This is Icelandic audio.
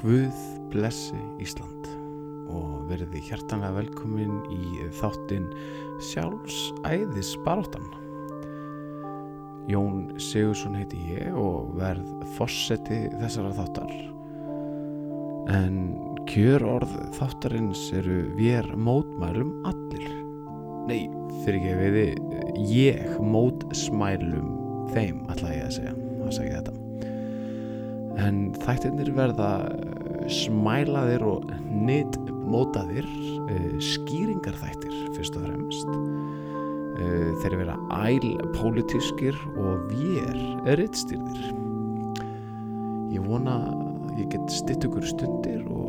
Guð blessi Ísland og verði hjartanlega velkomin í þáttinn sjálfsæðis baráttan. Jón Sigursson heiti ég og verð fórseti þessara þáttar. En kjör orð þáttarins eru vér mótmælum allir. Nei, fyrir ekki veiði, ég mótsmælum þeim, ætla ég að segja. Það segja þetta en þættirnir verða smælaðir og nýtt mótaðir uh, skýringarþættir fyrst og fremst. Uh, þeir vera æl pólitískir og vér er rittstýrðir ég vona ég get stitt ykkur stundir og